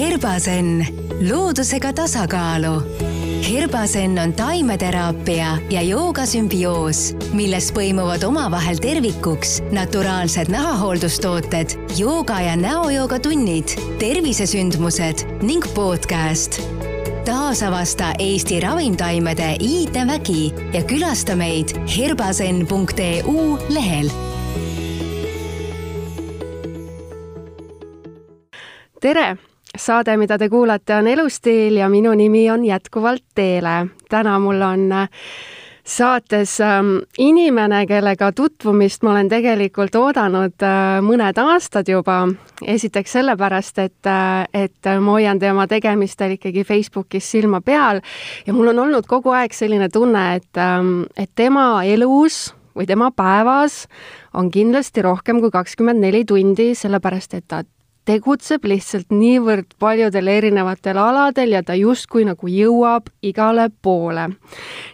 Herbasen, loodusega tasakaalu. Herbasen on taimeteraapia ja joogasümbioos, milles põimuvad omavahel tervikuks naturaalsed nahahooldustooted, jooga ja näojooga tunnid, tervisesündmused ning podcast. taasavasta Eesti ravimtaimede iidevägi ja külasta meid herbasen.eu lehel tere saade, mida te kuulate, on Elustiil ja minu nimi on jätkuvalt Teele. täna mul on äh, saates ähm, inimene, kellega tutvumist ma olen tegelikult oodanud äh, mõned aastad juba. esiteks sellepärast, et, äh, et ma hoian tema tegemistel ikkagi Facebookis silma peal ja mul on olnud kogu aeg selline tunne, et, ähm, et tema elus või tema päevas on kindlasti rohkem kui kakskümmend neli tundi, sellepärast et ta tegutseb lihtsalt niivõrd paljudel erinevatel aladel ja ta justkui nagu jõuab igale poole.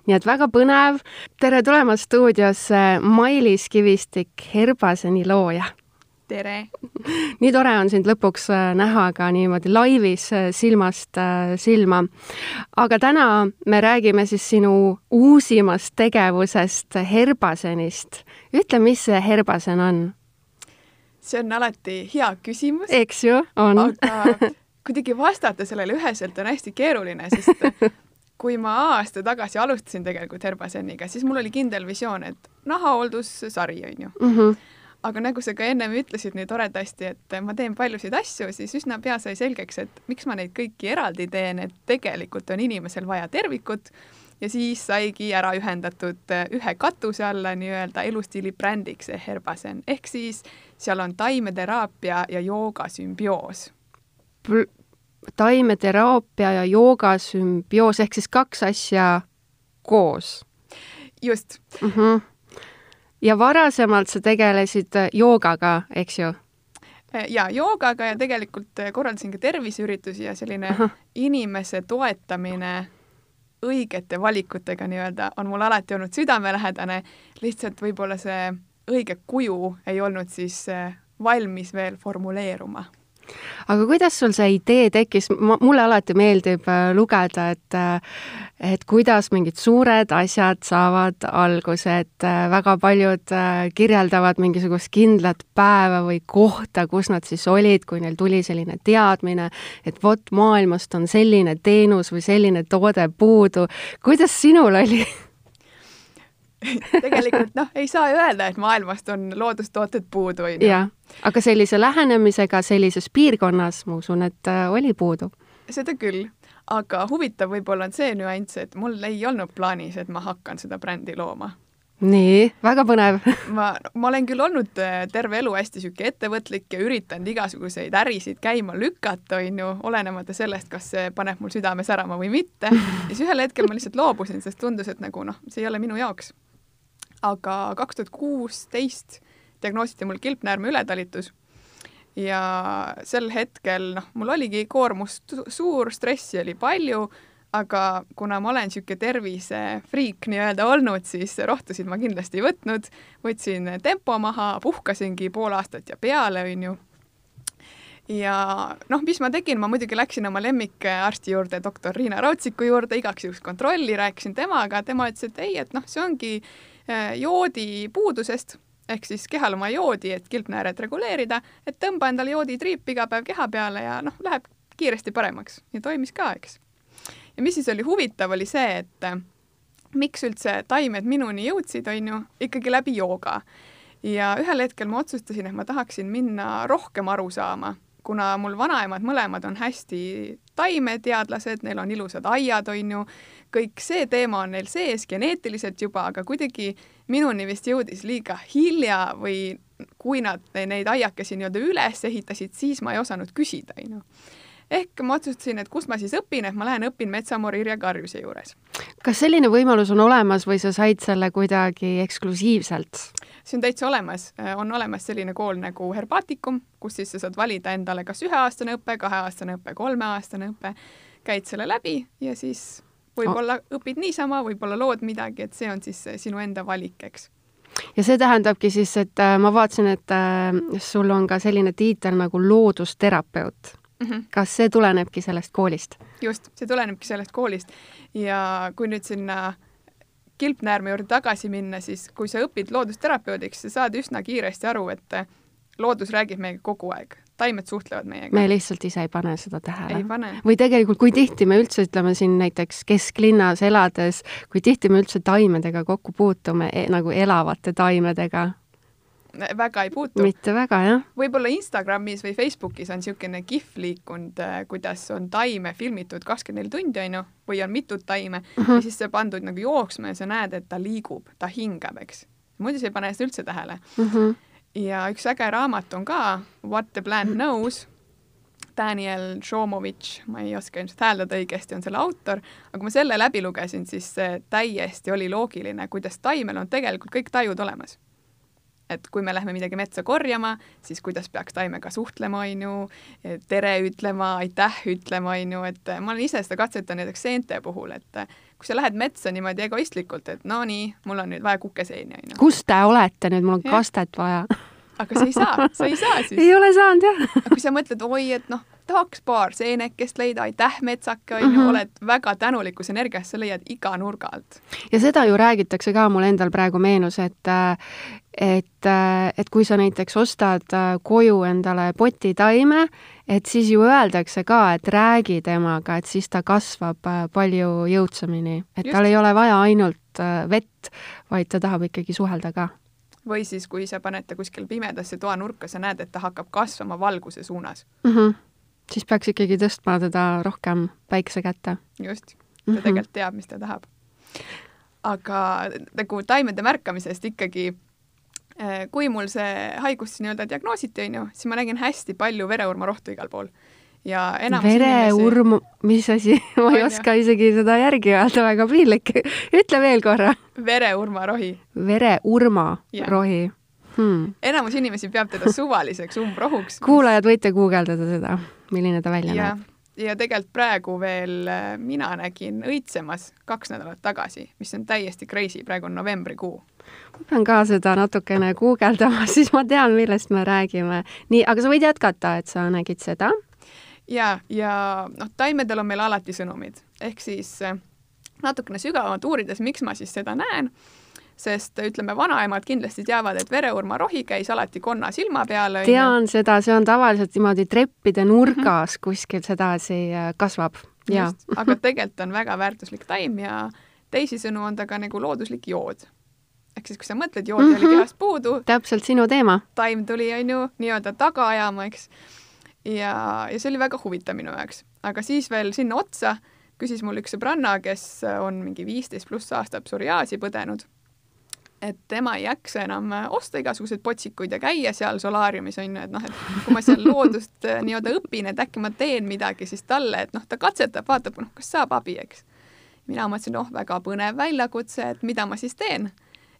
nii et väga põnev. tere tulemast stuudiosse, Mailis Kivistik, Herbaseni looja. tere! nii tore on sind lõpuks äh, näha ka niimoodi laivis äh, silmast äh, silma. aga täna me räägime siis sinu uusimast tegevusest, Herbasenist. ütle, mis see Herbasen on? See on alati hea küsimus. eks ju, on. aga kuidagi vastata sellele üheselt on hästi keeruline, sest kui ma aasta tagasi alustasin tegelikult Herbaseniga, siis mul oli kindel visioon, et nahahooldussari on ju mm. -hmm. aga nagu sa ka ennem ütlesid nii toredasti, et ma teen paljusid asju, siis üsna pea sai selgeks, et miks ma neid kõiki eraldi teen, et tegelikult on inimesel vaja tervikut ja siis saigi ära ühendatud ühe katuse alla nii-öelda elustiili brändiks Herbasen ehk siis seal on taimeteraapia ja jooga sümbioos. taimeteraapia ja jooga sümbioos ehk siis kaks asja koos? just mm. -hmm. ja varasemalt sa tegelesid joogaga, eks ju? ja joogaga ja tegelikult korraldasin ka terviseüritusi ja selline Aha. inimese toetamine õigete valikutega nii-öelda on mul alati olnud südamelähedane, lihtsalt võib-olla see õige kuju ei olnud siis äh, valmis veel formuleeruma aga kuidas sul see idee tekkis, mulle alati meeldib äh, lugeda, et äh, et kuidas mingid suured asjad saavad alguse, et väga paljud kirjeldavad mingisugust kindlat päeva või kohta, kus nad siis olid, kui neil tuli selline teadmine, et vot maailmast on selline teenus või selline toode puudu. kuidas sinul oli tegelikult noh, ei saa öelda, et maailmast on loodustooted puudu, on ju. jah, aga sellise lähenemisega sellises piirkonnas, ma usun, et äh, oli puudu. seda küll, aga huvitav võib-olla on see nüanss, et mul ei olnud plaanis, et ma hakkan seda brändi looma nii, väga põnev ma, ma olen küll olnud äh, terve elu hästi niisugune ettevõtlik ja üritanud igasuguseid ärisid käima lükata, on ju, olenemata sellest, kas see paneb mul südame särama või mitte. ja siis ühel hetkel ma lihtsalt loobusin, sest tundus, et nagu noh, see ei ole minu jaoks aga kaks tuhat kuusteist diagnoositi mul kilpnäärme ületalitus. Ja sel hetkel noh, mul oligi koormus suur, stressi oli palju, aga kuna ma olen niisugune tervisefriik nii-öelda olnud, siis rohtusid ma kindlasti ei võtnud, võtsin tempo maha, puhkasingi pool aastat ja peale, on ju. ja noh, mis ma tegin, ma muidugi läksin oma lemmikarsti juurde, doktor Riina Rautsiku juurde, igaks juhuks kontrolli, rääkisin temaga, tema ütles, et ei, et noh, see ongi joodi puudusest ehk siis kehal oma joodi, et kilpnääret reguleerida, et tõmba endale jooditriip iga päev keha peale ja noh, läheb kiiresti paremaks ja toimis ka, eks. ja mis siis oli huvitav, oli see, et äh, miks üldse taimed minuni jõudsid, on ju, ikkagi läbi jooga. ja ühel hetkel ma otsustasin, et ma tahaksin minna rohkem aru saama, kuna mul vanaemad mõlemad on hästi taimeteadlased, neil on ilusad aiad, on ju, kõik see teema on neil sees geneetiliselt juba, aga kuidagi minuni vist jõudis liiga hilja või kui nad neid aiakesi nii-öelda üles ehitasid, siis ma ei osanud küsida, onju ehk ma otsustasin, et kust ma siis õpin, et ma lähen õpin metsamoor Irja Karjuse juures. kas selline võimalus on olemas või sa said selle kuidagi eksklusiivselt? see on täitsa olemas, on olemas selline kool nagu Herbaticum, kus siis sa saad valida endale kas üheaastane õpe, kaheaastane õpe, kolmeaastane õpe, käid selle läbi ja siis võib-olla õpid niisama, võib-olla lood midagi, et see on siis sinu enda valik, eks ja see tähendabki siis, et äh, ma vaatasin, et äh, sul on ka selline tiitel nagu loodusterapeut. Mm. -hmm. kas see tulenebki sellest koolist? just, see tulenebki sellest koolist ja kui nüüd sinna kilpnäärme juurde tagasi minna, siis kui sa õpid loodusterapeudiks, sa saad üsna kiiresti aru, et loodus räägib meiega kogu aeg, taimed suhtlevad meiega. me lihtsalt ise ei pane seda tähele. või tegelikult, kui tihti me üldse, ütleme siin näiteks kesklinnas elades, kui tihti me üldse taimedega kokku puutume e, nagu elavate taimedega? Väga ei puutu. mitte väga, jah. võib-olla Instagramis või Facebookis on niisugune kihv liikunud, äh, kuidas on taime filmitud kakskümmend neli tundi, on ju, või on mitut taime mm -hmm. ja siis see pandud nagu jooksma ja sa näed, et ta liigub, ta hingab, eks. muidu sa ei pane seda üldse tähele mm. -hmm. ja üks äge raamat on ka What the plant knows Daniel Šomovitš, ma ei oska ilmselt hääldada õigesti, on selle autor, aga kui ma selle läbi lugesin, siis täiesti oli loogiline, kuidas taimel on tegelikult kõik tajud olemas et kui me lähme midagi metsa korjama, siis kuidas peaks taimega suhtlema, on ju, tere ütlema, aitäh ütlema, on ju, et ma olen ise seda katsetanud näiteks seente puhul, et kui sa lähed metsa niimoodi egoistlikult, et no nii, mul on nüüd vaja kukeseeni, on ju. kus te olete nüüd, mul on ja. kastet vaja aga sa ei saa, sa ei saa siis. ei ole saanud jah. aga kui sa mõtled, oi, et noh tahaks paar seenekest leida, aitäh, metsake, on ju, mhm. oled väga tänulikus energias, sa leiad iga nurga alt. ja seda ju räägitakse ka, mul endal praegu meenus, et et, et kui sa näiteks ostad koju endale potitaime, et siis ju öeldakse ka, et räägi temaga, et siis ta kasvab palju jõudsamini, et Just. tal ei ole vaja ainult vett, vaid ta tahab ikkagi suhelda ka või siis, kui sa paned ta kuskil pimedasse toanurka, sa näed, et ta hakkab kasvama valguse suunas mm. -hmm siis peaks ikkagi tõstma teda rohkem päikse kätte. just, ta mm -hmm. tegelikult teab, mis ta tahab. aga nagu taimede märkamisest ikkagi, kui mul see haigus nii-öelda diagnoositi, on ju, siis ma nägin hästi palju vereurmarohtu igal pool ja enamus vereurm inimesi..., mis asi ma ei oska jah. isegi seda järgi öelda, väga piinlik. ütle veel korra. vereurmarohi. vereurmarohi hmm.. enamus inimesi peab teda suvaliseks umbrohuks. kuulajad, võite guugeldada seda milline ta välja ja, näeb. ja tegelikult praegu veel äh, mina nägin õitsemas kaks nädalat tagasi, mis on täiesti crazy, praegu on novembrikuu. Ma pean ka seda natukene guugeldama, siis ma tean, millest me räägime. nii, aga sa võid jätkata, et sa nägid seda? ja, ja noh, taimedel on meil alati sõnumid, ehk siis äh, natukene sügavamalt uurides, miks ma siis seda näen sest ütleme, vanaemad kindlasti teavad, et vereurmarohi käis alati konna silma peal. tean seda, see on tavaliselt niimoodi treppide nurgas mm -hmm. kuskil sedasi äh, kasvab. aga tegelikult on väga väärtuslik taim ja teisisõnu on ta ka nagu looduslik jood. Ehk siis, kui sa mõtled, joodi mm -hmm. oli mhm. kehast puudu. täpselt sinu teema. taim tuli, on ju, nii-öelda taga ajama, eks. ja, ja see oli väga huvitav minu jaoks, aga siis veel sinna otsa küsis mul üks sõbranna, kes on mingi viisteist pluss aastat psoriaasi põdenud et tema ei jaksa enam osta igasuguseid potsikuid ja käia seal solaariumis on ju, et noh, et kui ma seal loodust äh, nii-öelda õpin, et äkki ma teen midagi, siis talle, et noh, ta katsetab, vaatab, noh, kas saab abi, eks. mina mõtlesin, noh, väga põnev väljakutse, et mida ma siis teen.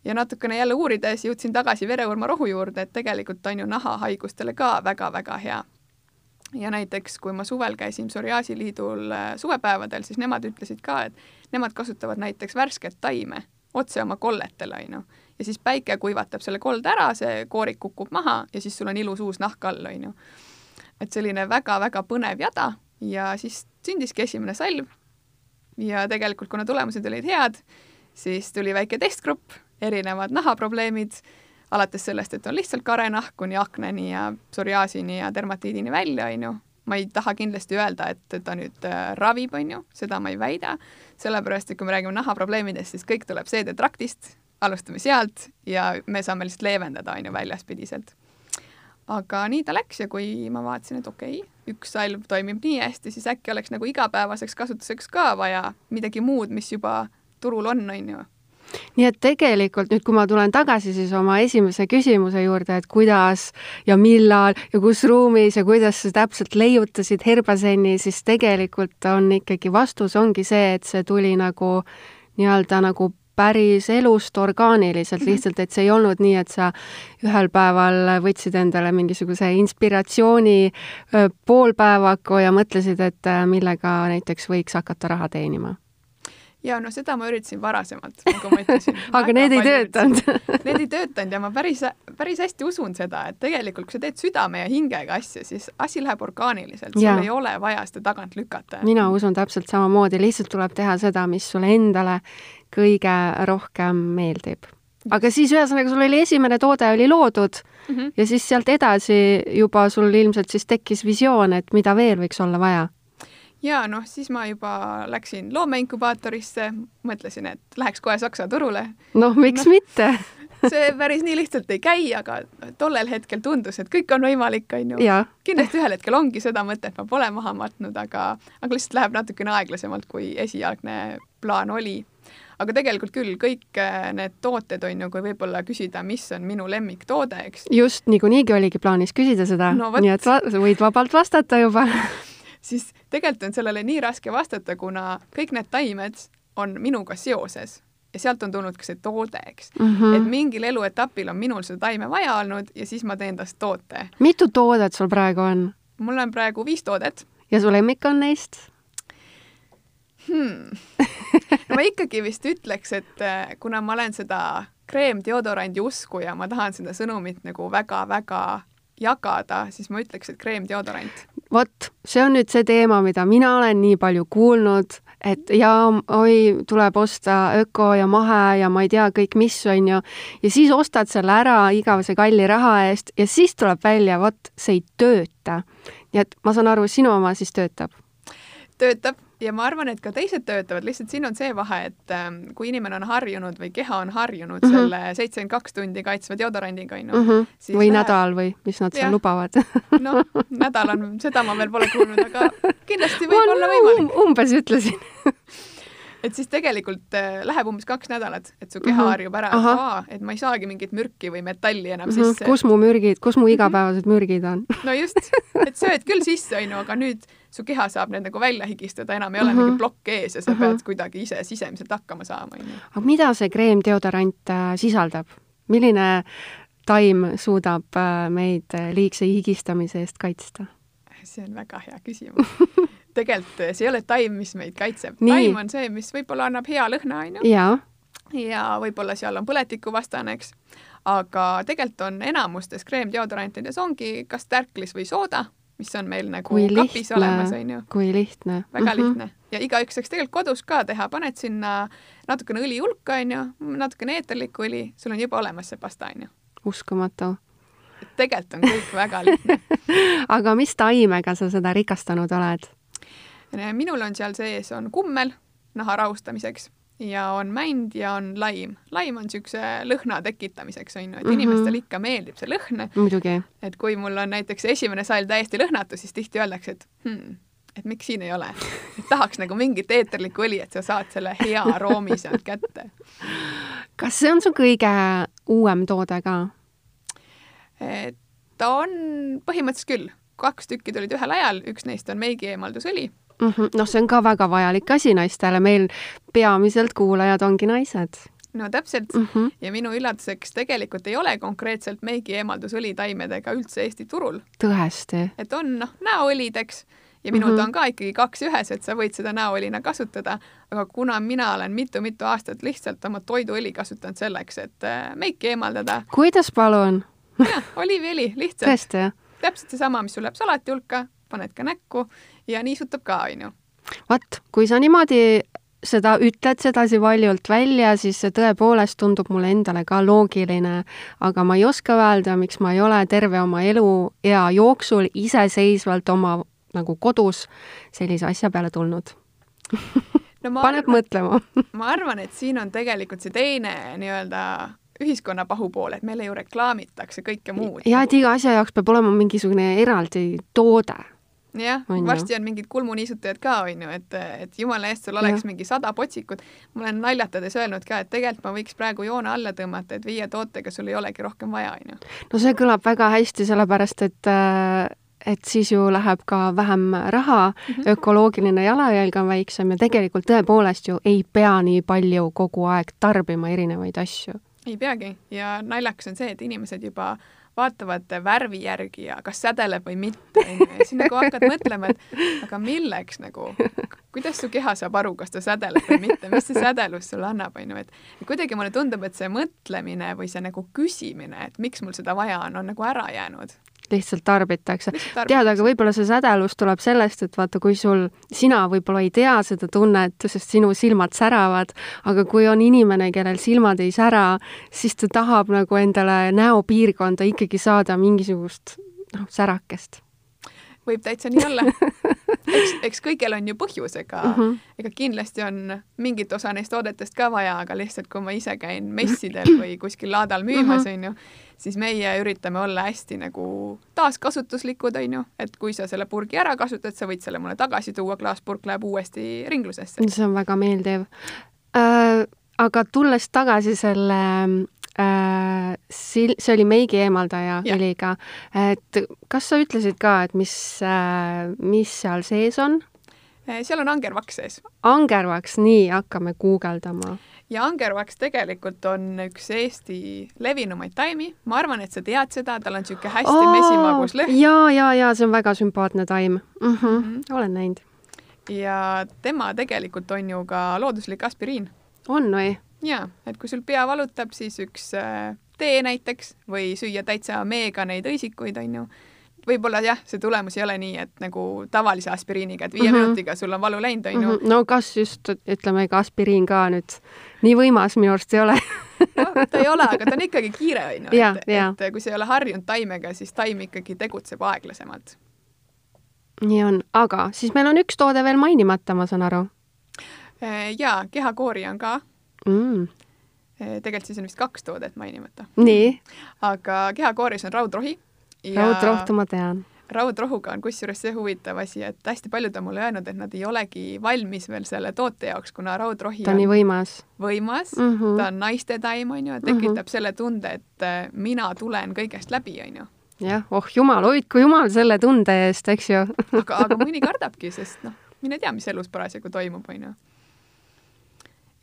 Ja natukene jälle uurides jõudsin tagasi vereurmarohu juurde, et tegelikult on ju nahahaigustele ka väga-väga hea. ja näiteks, kui ma suvel käisin psoriaasiliidul äh, suvepäevadel, siis nemad ütlesid ka, et nemad kasutavad näiteks värsket taime otse oma kolletele, on ju. ja siis päike kuivatab selle kolde ära, see koorik kukub maha ja siis sul on ilus uus nahk all, on ju. et selline väga-väga põnev jada ja siis sündiski esimene salv. ja tegelikult, kuna tulemused olid head, siis tuli väike testgrupp, erinevad nahaprobleemid, alates sellest, et on lihtsalt karenahk kuni akneni ja psoriaasini ja dermatiidini välja, on ju ma ei taha kindlasti öelda, et ta nüüd äh, ravib, on ju, seda ma ei väida, sellepärast et kui me räägime nahaprobleemidest, siis kõik tuleb seedetraktist, alustame sealt ja me saame lihtsalt leevendada, on ju, väljaspidiselt. aga nii ta läks ja kui ma vaatasin, et okei okay,, üks salv toimib nii hästi, siis äkki oleks nagu igapäevaseks kasutuseks ka vaja midagi muud, mis juba turul on, on ju nii et tegelikult nüüd, kui ma tulen tagasi siis oma esimese küsimuse juurde, et kuidas ja millal ja kus ruumis ja kuidas sa täpselt leiutasid Herbasenni, siis tegelikult on ikkagi vastus ongi see, et see tuli nagu nii-öelda nagu päris elust orgaaniliselt mhm. lihtsalt, et see ei olnud nii, et sa ühel päeval võtsid endale mingisuguse inspiratsiooni poolpäevaku ja mõtlesid, et millega näiteks võiks hakata raha teenima ja no seda ma üritasin varasemalt, nagu ma ütlesin. Aga need ei töötanud. Need ei töötanud ja ma päris, päris hästi usun seda, et tegelikult kui sa teed südame ja hingega asja, siis asi läheb orgaaniliselt, sul ei ole vaja seda tagant lükata. mina usun täpselt samamoodi, lihtsalt tuleb teha seda, mis sulle endale kõige rohkem meeldib. Aga siis ühesõnaga sul oli esimene toode oli loodud mm -hmm. ja siis sealt edasi juba sul ilmselt siis tekkis visioon, et mida veel võiks olla vaja ja noh, siis ma juba läksin loomeinkubaatorisse, mõtlesin, et läheks kohe Saksa turule. noh, miks no, mitte see päris nii lihtsalt ei käi, aga tollel hetkel tundus, et kõik on võimalik, on ju. kindlasti ühel hetkel ongi seda mõtet, ma pole maha matnud, aga, aga lihtsalt läheb natukene aeglasemalt, kui esialgne plaan oli aga tegelikult küll, kõik äh, need tooted on ju, kui võib-olla küsida, mis on minu lemmiktoode, eks. just, niikuinii oligi plaanis küsida seda no,, nii et va võid vabalt vastata juba siis tegelikult on sellele nii raske vastata, kuna kõik need taimed on minuga seoses ja sealt on tulnud ka see toode, eks mm. -hmm. et mingil eluetapil on minul seda taime vaja olnud ja siis ma teen tast toote. mitu toodet sul praegu on? mul on praegu viis toodet. ja su lemmik on neist? hmm. no ma ikkagi vist ütleks, et äh, kuna ma olen seda kreemdeodorandi usku ja ma tahan seda sõnumit nagu väga-väga jagada, siis ma ütleks, et kreemdeodorant. Vot, see on nüüd see teema, mida mina olen nii palju kuulnud, et ja oi, tuleb osta öko ja mahe ja ma ei tea kõik mis, on ju, ja siis ostad selle ära igavese kalli raha eest ja siis tuleb välja, vot see ei tööta. nii et ma saan aru, sinu oma siis töötab? töötab ja ma arvan, et ka teised töötavad, lihtsalt siin on see vahe, et ähm, kui inimene on harjunud või keha on harjunud mm -hmm. selle seitsekümmend kaks tundi kaitsva deodorandiga, onju. Mhm. või läheb... nädal või mis nad seal lubavad noh, nädal on, seda ma veel pole kuulnud, aga kindlasti võib ma olla võimalik um,. umbes ütlesin et siis tegelikult äh, läheb umbes kaks nädalat, et su keha mm -hmm. harjub ära, et et ma ei saagi mingit mürki või metalli enam mm -hmm. sisse. kus mu mürgid, kus mu igapäevased mürgid on no just, et sööd küll sisse, onju, aga nüüd su keha saab need nagu välja higistada, enam ei ole mm -hmm. mingi plokk ees ja sa mm -hmm. pead kuidagi ise sisemiselt hakkama saama, onju. aga mida see kreemdeodorant äh, sisaldab? milline taim suudab äh, meid liigse higistamise eest kaitsta? see on väga hea küsimus tegelikult see ei ole taim, mis meid kaitseb. taim on see, mis võib-olla annab hea lõhna, onju. ja, ja võib-olla seal on põletikuvastane, eks. aga tegelikult on enamustes kreemdeodorantides ongi kas tärklis või sooda, mis on meil nagu kui kapis lihtne, olemas, onju. kui lihtne. väga mm -hmm. lihtne ja igaüks saaks tegelikult kodus ka teha, paned sinna natukene õli hulka, onju, natukene eeterlikku õli, sul on juba olemas see pasta, onju. uskumatu tegelikult on kõik väga lihtne aga mis taimega sa seda rikastanud oled? Minul on seal sees, on kummel naha rahustamiseks ja on mänd ja on laim. laim on niisuguse lõhna tekitamiseks, on ju, et mm -hmm. inimestele ikka meeldib see lõhn. muidugi. et kui mul on näiteks esimene sall täiesti lõhnatu, siis tihti öeldakse, et hmm, et miks siin ei ole. et tahaks nagu mingit eeterlikku õli, et sa saad selle hea aroomi sealt kätte. kas see on su kõige uuem toode ka? ta on põhimõtteliselt küll. kaks tükki tulid ühel ajal, üks neist on meigi eemaldusõli mm -hmm.. noh, see on ka väga vajalik asi naistele, meil peamiselt kuulajad ongi naised no täpselt mm -hmm. ja minu üllatuseks tegelikult ei ole konkreetselt meigi eemaldusõli taimedega üldse Eesti turul. tõesti? et on noh, näoõlid, eks, ja minul mm -hmm. on ka ikkagi kaks ühes, et sa võid seda näoõlina kasutada, aga kuna mina olen mitu-mitu aastat lihtsalt oma toiduõli kasutanud selleks, et äh, meiki eemaldada. kuidas palun? jah, oliiviõli, lihtsalt. täpselt seesama, mis sul läheb salati hulka, paned ka näkku ja niisutab ka, onju. vot, kui sa niimoodi seda ütled sedasi valjult välja, siis see tõepoolest tundub mulle endale ka loogiline, aga ma ei oska öelda, miks ma ei ole terve oma eluea jooksul iseseisvalt oma nagu kodus sellise asja peale tulnud no paneb arvan, mõtlema ma arvan, et siin on tegelikult see teine nii-öelda ühiskonna pahupool, et meile ju reklaamitakse kõike muud. ja et iga asja jaoks peab olema mingisugune eraldi toode jah, varsti on mingid kulmuniisutajad ka, on ju, et, et jumala eest, sul oleks ja. mingi sada potsikut. ma olen naljatades öelnud ka, et tegelikult ma võiks praegu joone alla tõmmata, et viie tootega sul ei olegi rohkem vaja, on ju. no see kõlab väga hästi, sellepärast et et siis ju läheb ka vähem raha mm, -hmm. ökoloogiline jalajälg on väiksem ja tegelikult tõepoolest ju ei pea nii palju kogu aeg tarbima erinevaid asju. ei peagi ja naljakas on see, et inimesed juba vaatavad värvi järgi ja kas sädeleb või mitte, onju, ja siis nagu hakkad mõtlema, et aga milleks nagu, kuidas su keha saab aru, kas ta sädeleb või mitte, mis see sädelus sulle annab, onju, et kuidagi mulle tundub, et see mõtlemine või see nagu küsimine, et miks mul seda vaja on, on nagu ära jäänud lihtsalt tarbitakse. tead, aga võib-olla see sädelus tuleb sellest, et vaata, kui sul, sina võib-olla ei tea seda tunnet, sest sinu silmad säravad, aga kui on inimene, kellel silmad ei sära, siis ta tahab nagu endale näopiirkonda ikkagi saada mingisugust noh, särakest võib täitsa nii olla. eks, eks kõigil on ju põhjus, ega mm, -hmm. ega kindlasti on mingit osa neist toodetest ka vaja, aga lihtsalt kui ma ise käin messidel või kuskil laadal müümas, mhm. onju, siis meie üritame olla hästi nagu taaskasutuslikud, on ju, et kui sa selle purgi ära kasutad, sa võid selle mulle tagasi tuua, klaaspurk läheb uuesti ringlusesse. see on väga meeldiv äh,. aga tulles tagasi selle sil-, see oli meigi eemaldaja heliga, et kas sa ütlesid ka, et mis äh,, mis seal sees on? Äh, seal on angervaks sees. angervaks, nii, hakkame guugeldama ja angervaks tegelikult on üks Eesti levinumaid taimi, ma arvan, et sa tead seda, tal on niisugune hästi oh, mesimagus lõhn. ja, ja, ja see on väga sümpaatne taim mm. -hmm. Mm -hmm. olen näinud. ja tema tegelikult on ju ka looduslik aspiriin. on või? Jaa, et kui sul pea valutab, siis üks äh, tee näiteks või süüa täitsa meega neid õisikuid, on ju võib-olla jah, see tulemus ei ole nii, et nagu tavalise aspiriiniga, et viie mm -hmm. minutiga sul on valu läinud, on ju. Mhm. no kas just, ütleme, ega aspiriin ka nüüd nii võimas minu arust ei ole no ta ei ole, aga ta on ikkagi kiire, on ju, et, et kui sa ei ole harjunud taimega, siis taim ikkagi tegutseb aeglasemalt. nii on, aga siis meil on üks toode veel mainimata, ma saan aru. Äh, jaa, kehakoori on ka mm äh, tegelikult siis on vist kaks toodet mainimata. nii? aga kehakooris on raudrohi raudrohtu ma tean. raudrohuga on kusjuures see huvitav asi, et hästi paljud on mulle öelnud, et nad ei olegi valmis veel selle toote jaoks, kuna raudrohi ta on nii võimas. võimas mm, -hmm. ta on naiste taim, on ju, tekitab mm -hmm. selle tunde, et äh, mina tulen kõigest läbi, on ju jah, oh jumal, hoidku jumal selle tunde eest, eks ju aga, aga mõni kardabki, sest noh, mine tea, mis elus parasjagu toimub, on ju.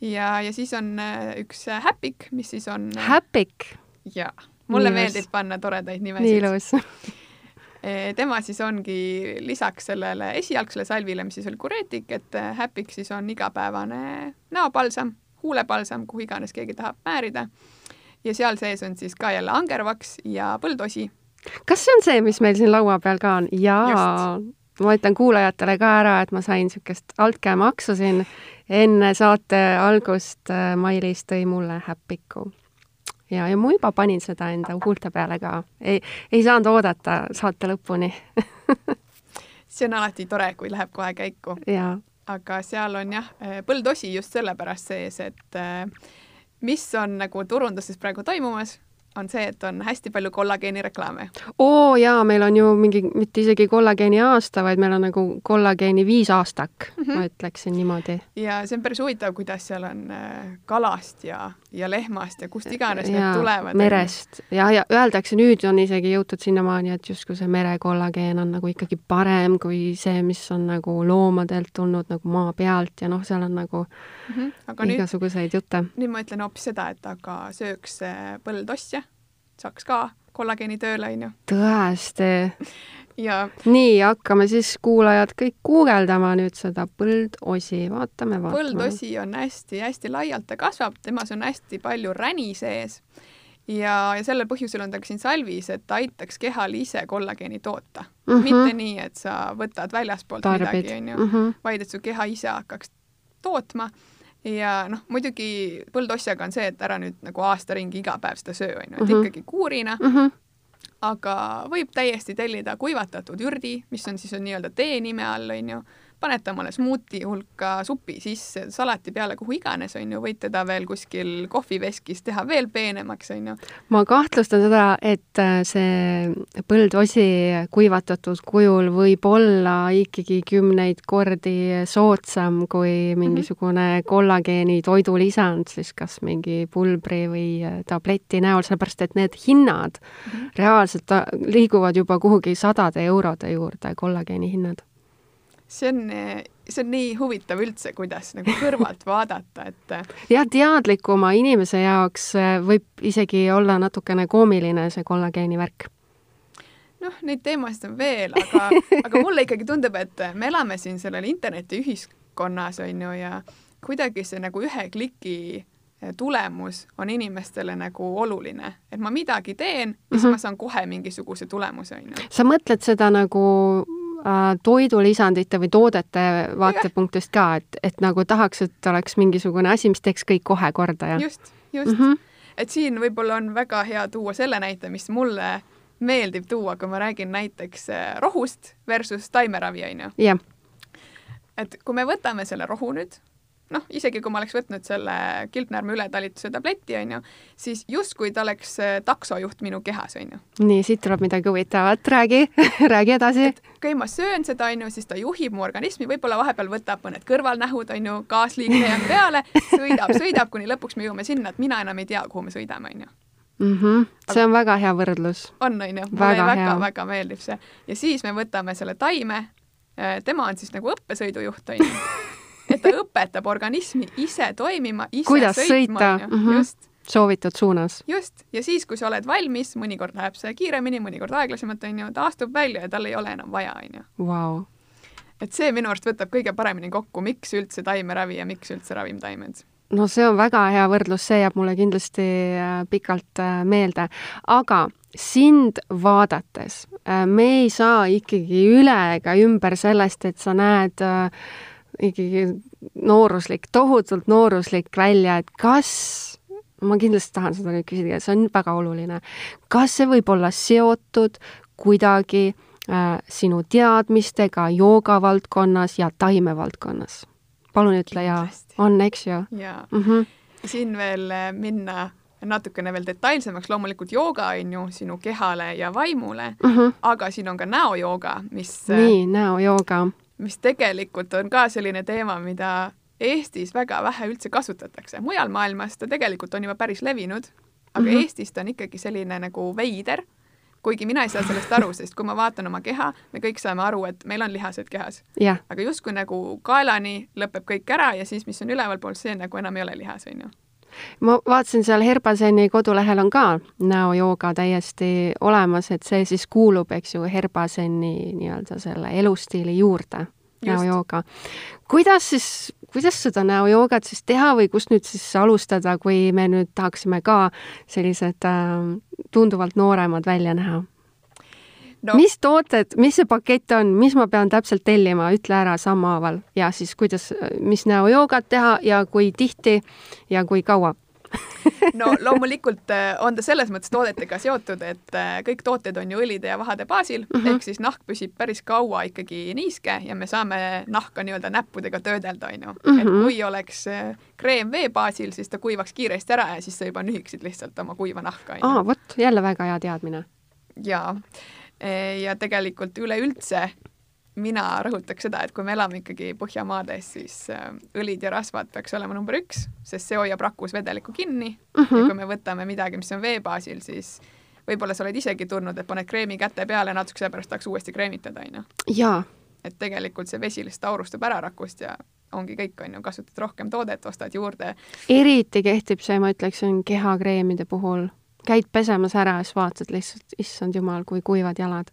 Ja, ja siis on äh, üks äh, häpik, mis siis on häpik? jaa mulle nii meeldib panna toredaid nimesid. nii ilus tema siis ongi lisaks sellele esialgsele salvile, mis siis oli kureetik, et Häpik siis on igapäevane näopalsam, huulepalsam, kuhu iganes keegi tahab määrida. ja seal sees on siis ka jälle angervaks ja põldosi. kas see on see, mis meil siin laua peal ka on? jaa, ma ütlen kuulajatele ka ära, et ma sain niisugust altkäemaksu siin enne saate algust. Mailis tõi mulle Häpiku ja, ja ma juba panin seda enda huulte peale ka. ei, ei saanud oodata saate lõpuni see on alati tore, kui läheb kohe käiku. aga seal on jah, põldosi just sellepärast sees, et eh, mis on nagu turunduses praegu toimumas, on see, et on hästi palju kollageeni reklaame. oo jaa, meil on ju mingi, mitte isegi kollageeni aasta, vaid meil on nagu kollageeni viisaastak mm, -hmm. ma ütleksin niimoodi. ja see on päris huvitav, kuidas seal on äh, kalast ja, ja lehmast ja kust iganes ja, need tulevad. merest ja, ja öeldakse, nüüd on isegi jõutud sinnamaani, et justkui see merekollageen on nagu ikkagi parem kui see, mis on nagu loomadelt tulnud nagu maa pealt ja noh, seal on nagu mm -hmm. aga igasuguseid nüüd, jutte. nüüd ma ütlen hoopis seda, et aga sööks põldosse saaks ka kollageeni tööle, onju. tõesti ja nii, hakkame siis kuulajad kõik guugeldama nüüd seda põldosi, vaatame, vaatame. põldosi on hästi-hästi laialt, ta kasvab, temas on hästi palju räni sees ja, ja sellel põhjusel on ta ka siin salvis, et ta aitaks kehal ise kollageeni toota mm. -hmm. mitte nii, et sa võtad väljaspoolt midagi, onju, mhm. vaid et su keha ise hakkaks tootma ja noh, muidugi põldosjaga on see, et ära nüüd nagu aasta ringi iga päev seda söö, on ju, et -hmm. ikkagi kuurina mm. -hmm. aga võib täiesti tellida kuivatatud ürdi, mis on siis nii-öelda tee nime all, on ju panete omale smuuti hulka supi sisse, salati peale, kuhu iganes, on ju, võite ta veel kuskil kohviveskis teha veel peenemaks, on ju. ma kahtlustan seda, et äh, see põldosi kuivatatud kujul võib olla ikkagi kümneid kordi soodsam kui mingisugune mm -hmm. kollageeni toidulisand, siis kas mingi pulbri või äh, tableti näol, sellepärast et need hinnad mm -hmm. reaalselt äh, liiguvad juba kuhugi sadade eurode juurde, kollageeni hinnad see on see on nii huvitav üldse, kuidas nagu kõrvalt vaadata, et jah, teadlikuma inimese jaoks äh, võib isegi olla natukene koomiline see kollageeni värk noh, neid teemasid on veel, aga, aga mulle ikkagi tundub, et me elame siin sellel internetiühiskonnas, on ju, ja kuidagi see nagu ühe kliki eh, tulemus on inimestele nagu oluline, et ma midagi teen ja siis mm -hmm. ma saan kohe mingisuguse tulemuse, on ju. sa mõtled seda nagu äh, toidulisandite või toodete vaatepunktist ka, et, et nagu tahaks, et oleks mingisugune asi, mis teeks kõik kohe korda ja just, just mm. -hmm. et siin võib-olla on väga hea tuua selle näite, mis mulle meeldib tuua, kui ma räägin näiteks äh, rohust versus taimeravi, on ju. jah. et kui me võtame selle rohu nüüd, noh, isegi kui ma oleks võtnud selle kilpnäärme ületalituse tableti, on ju, siis justkui ta oleks äh, taksojuht minu kehas, on ju. nii, siit tuleb midagi huvitavat, räägi räägi edasi. kui ma söön seda, on ju, siis ta juhib mu organismi, võib-olla vahepeal võtab mõned kõrvalnähud, on ju, gaasliikleja peale, sõidab, sõidab, kuni lõpuks me jõuame sinna, et mina enam ei tea, kuhu me sõidame, on ju mm. -hmm. see on väga hea võrdlus. on, on ju, mulle väga-väga meeldib see. ja siis me võtame selle taime, äh, tema on siis nagu õppesõidujuht, on ju. et ta õpetab organismi ise toimima, ise kuidas sõitma, mm -hmm. just soovitud suunas. just, ja siis, kui sa oled valmis, mõnikord läheb see kiiremini, mõnikord aeglasemalt, on ju, ta astub välja ja tal ei ole enam vaja, on ju. Vau. et see minu arust võtab kõige paremini kokku, miks üldse taimeravi ja miks üldse ravimtaimed no see on väga hea võrdlus, see jääb mulle kindlasti äh, pikalt äh, meelde, aga sind vaadates äh, me ei saa ikkagi üle ega ümber sellest, et sa näed ikkagi nooruslik, tohutult nooruslik välja, et kas ma kindlasti tahan seda nüüd küsida, see on väga oluline. kas see võib olla seotud kuidagi äh, sinu teadmistega joogavaldkonnas ja taimevaldkonnas? palun ütle jaa. on, eks ju? jaa mm. -hmm. siin veel eh, minna natukene veel detailsemaks, loomulikult jooga on ju sinu kehale ja vaimule mm, -hmm. aga siin on ka näojooga, mis eh, nii, näojooga. Mis tegelikult on ka selline teema, mida Eestis väga vähe üldse kasutatakse. mujal maailmas ta tegelikult on juba päris levinud, aga mm -hmm. Eestis ta on ikkagi selline nagu veider kuigi mina ei saa sellest aru, sest kui ma vaatan oma keha, me kõik saame aru, et meil on lihased kehas. aga justkui nagu kaelani lõpeb kõik ära ja siis, mis on ülevalpool, see nagu enam ei ole lihas, on ju ma vaatasin seal Herbaseni kodulehel on ka näojooga täiesti olemas, et see siis kuulub, eks ju, Herbaseni nii-öelda selle elustiili juurde näojooga. kuidas siis, kuidas seda näojoogat siis teha või kust nüüd siis alustada, kui me nüüd tahaksime ka sellised äh, tunduvalt nooremad välja näha? No.. mis tooted, mis see pakett on, mis ma pean täpselt tellima, ütle ära sammhaaval ja siis kuidas, mis näojoogat teha ja kui tihti ja kui kaua no loomulikult äh, on ta selles mõttes toodetega seotud, et äh, kõik tooted on ju õlide ja vahade baasil mm, -hmm. ehk siis nahk püsib päris kaua ikkagi niiske ja me saame nahka nii-öelda näppudega töödelda, on ju. et mhm. kui oleks äh, kreem vee baasil, siis ta kuivaks kiiresti ära ja siis sa juba nühiksid lihtsalt oma kuiva nahka. aa, vot, jälle väga hea teadmine. jaa, ja tegelikult üleüldse mina rõhutaks seda, et kui me elame ikkagi Põhjamaades, siis äh, õlid ja rasvad peaks olema number üks, sest see hoiab rakus vedelikku kinni uh -huh. ja mhm. kui me võtame midagi, mis on vee baasil, siis võib-olla sa oled isegi tundnud, et paned kreemi käte peale, natukese aja pärast tahaks uuesti kreemitada, on ju. jaa. et tegelikult see vesi lihtsalt aurustab ära rakust ja ongi kõik, on ju, kasutad rohkem toodet, ostad juurde. eriti kehtib see, ma ütleksin, kehakreemide puhul. Käid pesemas ära ja siis vaatad lihtsalt, issand jumal, kui kuivad jalad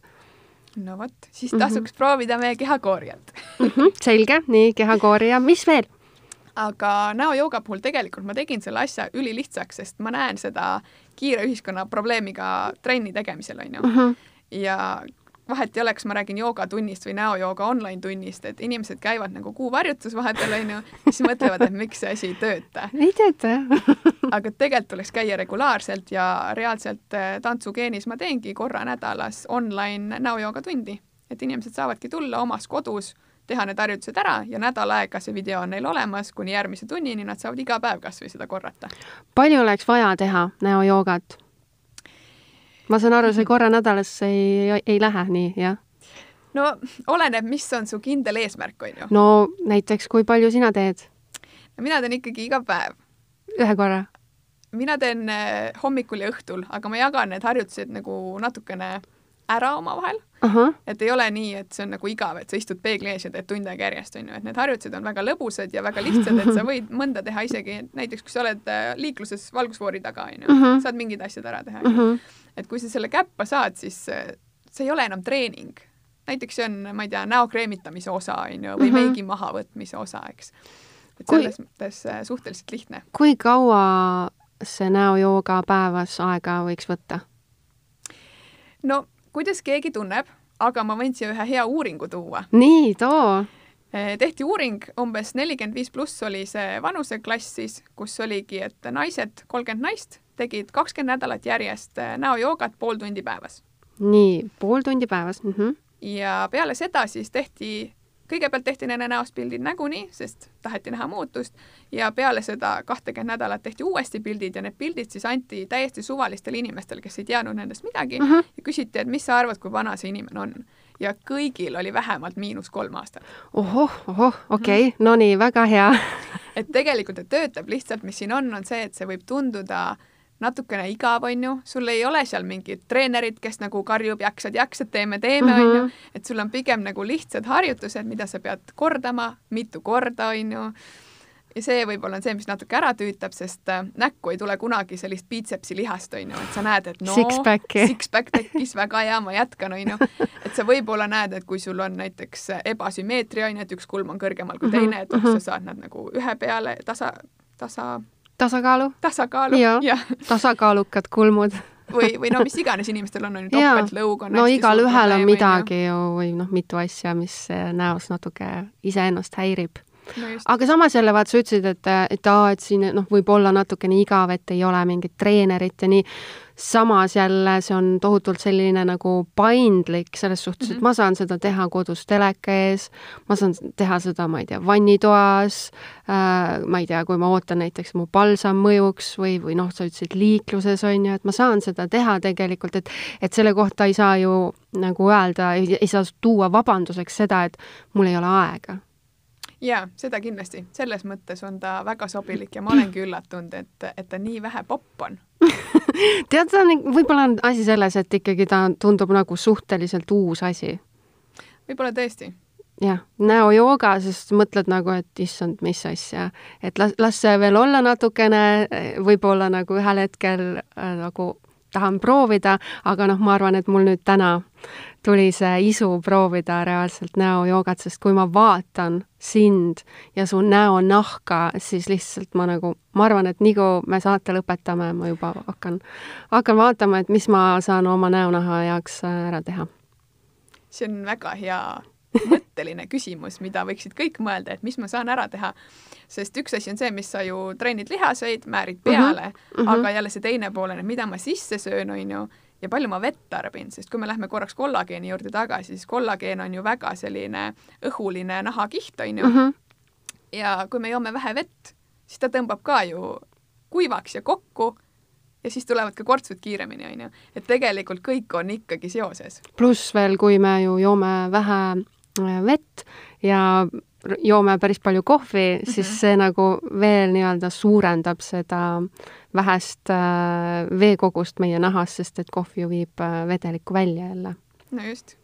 no vot, siis tasuks mm -hmm. proovida meie kehakooriat mm. -hmm, selge, nii kehakoorija, mis veel? aga näojooga puhul tegelikult ma tegin selle asja ülilihtsaks, sest ma näen seda kiire ühiskonna probleemiga trenni tegemisel, on ju mm. -hmm. ja vahet ei ole, kas ma räägin joogatunnist või näojooga online tunnist, et inimesed käivad nagu kuuvarjutus vahepeal, onju, siis mõtlevad, et miks see asi ei tööta. ei tööta, jah. aga tegelikult tuleks käia regulaarselt ja reaalselt eh, tantsugeenis ma teengi korra nädalas online näojoogatundi, et inimesed saavadki tulla omas kodus, teha need harjutused ära ja nädal aega see video on neil olemas kuni järgmise tunnini, nad saavad iga päev kas või seda korrata. palju oleks vaja teha näojoogat? Ma saan aru, see korra nädalas ei, ei lähe nii, jah? no oleneb, mis on su kindel eesmärk, on ju. no näiteks, kui palju sina teed? no mina teen ikkagi iga päev. ühe korra? mina teen eh, hommikul ja õhtul, aga ma jagan need harjutused nagu natukene ära omavahel ahah, et ei ole nii, et see on nagu igav, et sa istud peegli ees ja teed tund aega järjest, on ju, et need harjutused on väga lõbusad ja väga lihtsad, et sa võid mõnda teha isegi näiteks, kui sa oled äh, liikluses valgusfoori taga, on ju, saad mingid asjad ära teha, on ju. et kui sa selle käppa saad, siis äh, see ei ole enam treening. näiteks see on, ma ei tea, näo kreemitamise osa, on ju, või Mhm. meigi mahavõtmise osa, eks. et Kui- selles mõttes äh, suhteliselt lihtne. kui kaua see näojooga päevas aega võiks võtta? no kuidas keegi tunneb, aga ma võin siia ühe hea uuringu tuua nii, too. Eh, tehti uuring, umbes nelikümmend viis pluss oli see vanuseklass siis, kus oligi, et naised, kolmkümmend naist, tegid kakskümmend nädalat järjest eh, näojoogat pool tundi päevas. nii, pool tundi päevas mm. -hmm. ja peale seda siis tehti, kõigepealt tehti nende näost pildid näguni, sest taheti näha muutust ja peale seda kahtekümmet nädalat tehti uuesti pildid ja need pildid siis anti täiesti suvalistele inimestele, kes ei teadnud nendest midagi Mhm. ja küsiti, et mis sa arvad, kui vana see inimene on. ja kõigil oli vähemalt miinus kolm aastat. ohoh, ohoh, okei okay., no nii, väga hea. et tegelikult ta töötab, lihtsalt mis siin on, on see, et see võib tunduda natukene igav, on ju, sul ei ole seal mingit treenerit, kes nagu karjub jaksad, jaksad, teeme, teeme, on ju, et sul on pigem nagu lihtsad harjutused, mida sa pead kordama mitu korda, on ju. ja see võib-olla on see, mis natuke ära tüütab, sest äh, näkku ei tule kunagi sellist biitsepsi lihast, on ju, et sa näed, et no Six-packi. six-pack tekkis, väga hea, ma jätkan, on ju. et sa võib-olla näed, et kui sul on näiteks ebasümmeetria, on ju, et üks kulm on kõrgemal kui teine, et oh, sa saad nad nagu ühe peale tasa, tasa tasakaalu, tasakaalu Jaa. ja tasakaalukad kulmud. või, või no mis iganes inimestel on, on ju topeltlõug on no igalühel on midagi ju või noh, mitu asja, mis eh, näos natuke iseennast häirib. no aga samas jälle vaata, sa ütlesid, et, et aa, et siin noh, võib olla natukene igav, et ei ole mingit treenerit ja nii. Samas jälle see on tohutult selline nagu paindlik selles suhtes mm, -hmm. et ma saan seda teha kodus teleka ees, ma saan teha seda, ma ei tea, vannitoas äh,, ma ei tea, kui ma ootan näiteks mu palsam mõjuks või, või noh, sa ütlesid liikluses on ju, et ma saan seda teha tegelikult, et et selle kohta ei saa ju nagu öelda, ei saa tuua vabanduseks seda, et mul ei ole aega jaa, seda kindlasti, selles mõttes on ta väga sobilik ja ma olengi üllatunud, et, et ta nii vähe popp on. tead, see on, võib-olla on asi selles, et ikkagi ta tundub nagu suhteliselt uus asi. võib-olla tõesti, jah, näojooga, sest mõtled nagu, et issand, mis asja, et las, las see veel olla natukene, võib-olla nagu ühel hetkel äh, nagu tahan proovida, aga noh, ma arvan, et mul nüüd täna tuli see isu proovida reaalselt näojoogat, sest kui ma vaatan sind ja su näonahka, siis lihtsalt ma nagu, ma arvan, et nii kui me saate lõpetame, ma juba hakkan, hakkan vaatama, et mis ma saan oma näonaha jaoks äh, ära teha. see on väga hea mõtteline küsimus, mida võiksid kõik mõelda, et mis ma saan ära teha. sest üks asi on see, mis sa ju treenid lihaseid, määrid peale mm, mhm. -hmm. aga jälle see teine pool on, et mida ma sisse söön, on ju, ja palju ma vett tarbin, sest kui me lähme korraks kollageeni juurde tagasi, siis kollageen on ju väga selline õhuline nahakiht, on ju. Mhm. ja kui me joome vähe vett, siis ta tõmbab ka ju kuivaks ja kokku ja siis tulevad ka kortsud kiiremini, on ju. et tegelikult kõik on ikkagi seoses. pluss veel, kui me ju joome vähe äh, vett ja joome päris palju kohvi, siis Mhm. see nagu veel nii-öelda suurendab seda vähest äh, veekogust meie nahas, sest et kohv ju viib äh, vedelikku välja jälle. no just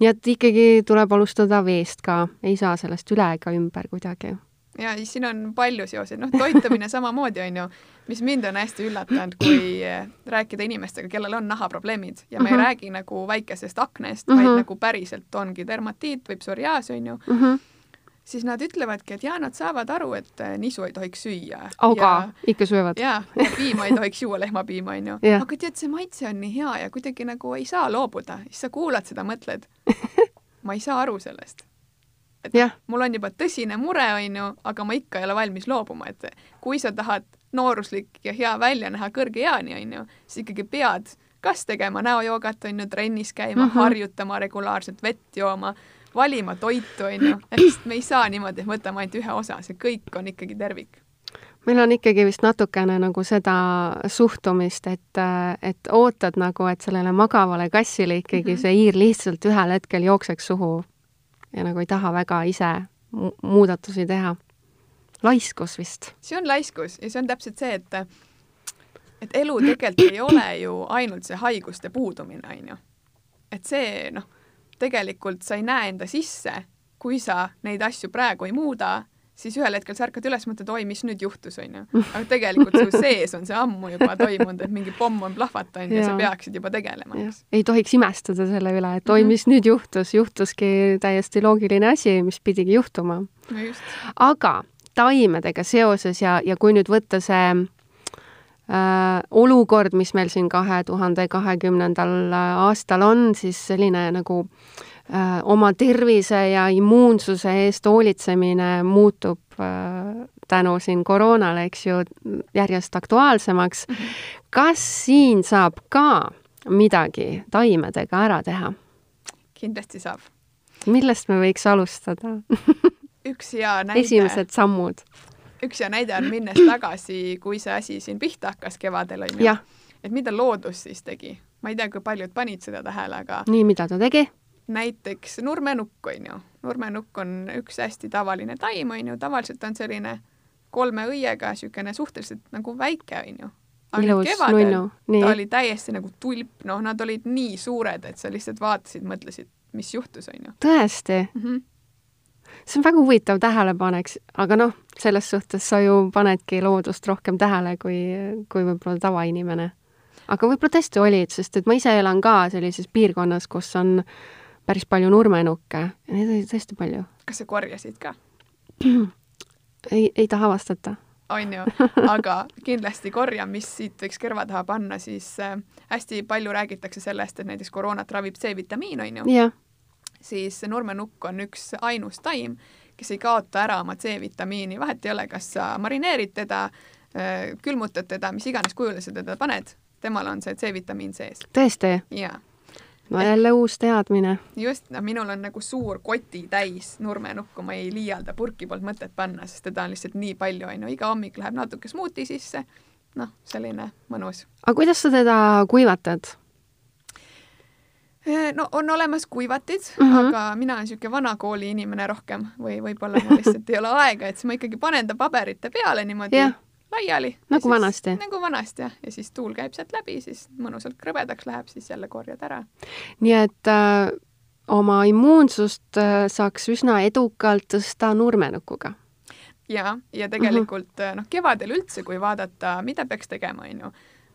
nii et ikkagi tuleb alustada veest ka, ei saa sellest üle ega ümber kuidagi. Ja siis siin on palju seoseid, noh, toitumine samamoodi on ju, mis mind on hästi üllatanud, kui eh, rääkida inimestega, kellel on nahaprobleemid ja me Mhm. ei räägi nagu väikesest aknest, Mhm. vaid nagu päriselt ongi dermatiit või psoriaas on ju, Mm -hmm. siis nad ütlevadki, et jaa, nad saavad aru, et eh, nisu ei tohiks süüa. aga ikka söövad. ja, ja piima ei tohiks juua, lehmapiima on ju. Jah. aga tead, see maitse on nii hea ja kuidagi nagu ei saa loobuda, siis sa kuulad seda, mõtled, ma ei saa aru sellest. Et Jah. mul on juba tõsine mure, on ju, aga ma ikka ei ole valmis loobuma, et kui sa tahad nooruslik ja hea välja näha kõrge eani, on ju, siis ikkagi pead kas tegema näojoogat, on ju, trennis käima mm. -hmm. harjutama regulaarselt, vett jooma, valima toitu, on ju, et me ei saa niimoodi, et võtame ainult ühe osa, see kõik on ikkagi tervik meil on ikkagi vist natukene nagu seda suhtumist, et, et ootad nagu, et sellele magavale kassile ikkagi mm. -hmm. see hiir lihtsalt ühel hetkel jookseks suhu ja nagu ei taha väga ise mu- muudatusi teha. laiskus vist. see on laiskus ja see on täpselt see, et et elu tegelikult ei ole ju ainult see haiguste puudumine, on ju. et see noh, tegelikult sa ei näe enda sisse, kui sa neid asju praegu ei muuda, siis ühel hetkel sa ärkad üles, mõtled, oi, mis nüüd juhtus, onju. aga tegelikult su sees on see ammu juba toimunud, et mingi pomm on plahvatanud ja sa peaksid juba tegelema, eks. ei tohiks imestada selle üle, et oi, mhm. mis nüüd juhtus, juhtuski täiesti loogiline asi, mis pidigi juhtuma. no just. aga taimedega seoses ja, ja kui nüüd võtta see äh, olukord, mis meil siin kahe tuhande kahekümnendal aastal on, siis selline nagu äh, oma tervise ja immuunsuse eest hoolitsemine muutub äh, tänu siin koroonale, eks ju, järjest aktuaalsemaks. Mhm. kas siin saab ka midagi taimedega ära teha? kindlasti saab. millest me võiks alustada üks hea näide. esimesed sammud. üks hea näide on minnes tagasi, kui see asi siin pihta hakkas kevadel, on ju. et mida loodus siis tegi? ma ei tea, kui paljud panid seda tähele, aga nii, mida ta tegi? Näiteks nurmenukk, on ju. nurmenukk on üks hästi tavaline taim, on ju, tavaliselt on selline kolme õiega niisugune suhteliselt nagu väike, on ju. ilus, nunnu, nii. ta oli täiesti nagu tulp, noh, nad olid nii suured, et sa lihtsalt vaatasid, mõtlesid, mis juhtus, on ju. tõesti mm? -hmm see on väga huvitav tähelepanek, aga noh, selles suhtes sa ju panedki loodust rohkem tähele kui, kui võib-olla tavainimene. aga võib-olla tõesti olid, sest et ma ise elan ka sellises piirkonnas, kus on päris palju nurmenukke, neid oli tõesti palju. kas sa korjasid ka? ei, ei taha vastata on ju, aga kindlasti korja, mis siit võiks kõrva taha panna, siis äh, hästi palju räägitakse sellest, et näiteks koroonat ravib C-vitamiin, on ju. siis nurmenukk on üks ainus taim, kes ei kaota ära oma C-vitamiini, vahet ei ole, kas sa marineerid teda, äh, külmutad teda, mis iganes kujule sa teda paned, temal on see C-vitamiin sees. tõesti? jaa. No jälle uus teadmine. just, no minul on nagu suur kotitäis nurmenukku, ma ei liialda, purki polnud mõtet panna, sest teda on lihtsalt nii palju, on ju, iga hommik läheb natuke smuuti sisse, noh, selline mõnus. aga kuidas sa teda kuivatad? Eh, no on olemas kuivatid mm, -hmm. aga mina olen niisugune vanakooli inimene rohkem või võib-olla mul lihtsalt ei ole aega, et siis ma ikkagi panen ta paberite peale niimoodi yeah. Laiali. nagu siis, vanasti. nagu vanasti jah, ja siis tuul käib sealt läbi, siis mõnusalt krõbedaks läheb, siis jälle korjad ära. nii et äh, oma immuunsust äh, saaks üsna edukalt tõsta nurmenukuga ja, ja tegelikult mm -hmm. noh, kevadel üldse, kui vaadata, mida peaks tegema, on ju,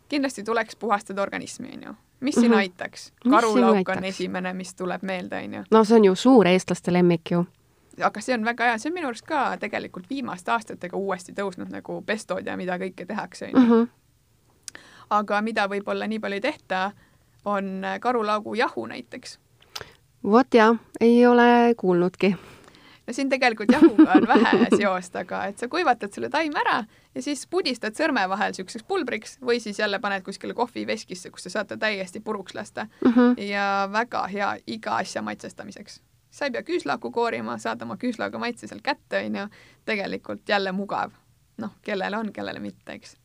kindlasti tuleks puhastada organismi, on ju mis siin mm -hmm. aitaks? karulauk on esimene, mis tuleb meelde, on ju. no see on ju suur eestlaste lemmik ju. Aga see on väga hea, see on minu arust ka tegelikult viimaste aastatega uuesti tõusnud nagu pestod ja mida kõike tehakse, on ju. Mhm. aga mida võib-olla nii palju ei tehta, on karulaugu jahu näiteks. vot jah, ei ole kuulnudki no siin tegelikult jahuga on vähe seost, aga et sa kuivatad selle taime ära ja siis pudistad sõrme vahel niisuguseks pulbriks või siis jälle paned kuskile kohviveskisse, kus sa saad ta täiesti puruks lasta mm. -hmm. ja väga hea iga asja maitsestamiseks. Sa ei pea küüslauku koorima, saad oma küüslauga maitse sealt kätte, on ju, tegelikult jälle mugav. noh, kellele on, kellele mitte, eks.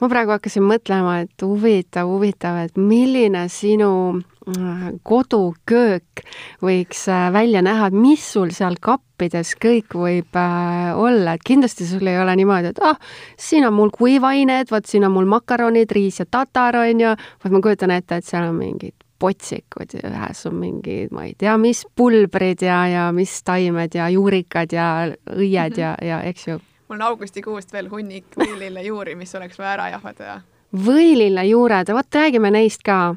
Ma praegu hakkasin mõtlema, et huvitav, huvitav, et milline sinu äh, koduköök võiks äh, välja näha, et mis sul seal kappides kõik võib äh, olla, et kindlasti sul ei ole niimoodi, et ah, siin on mul kuivained, vot siin on mul makaronid, riis ja tatar, on ju, vaid ma kujutan ette, et seal on mingid potsikud ja ühes on mingid, ma ei tea, mis pulbrid ja, ja mis taimed ja juurikad ja õied mm -hmm. ja, ja eks ju mul on augustikuust veel hunnik võilillejuuri, mis oleks vaja ära jahvatada. võilillejuured, vot räägime neist ka.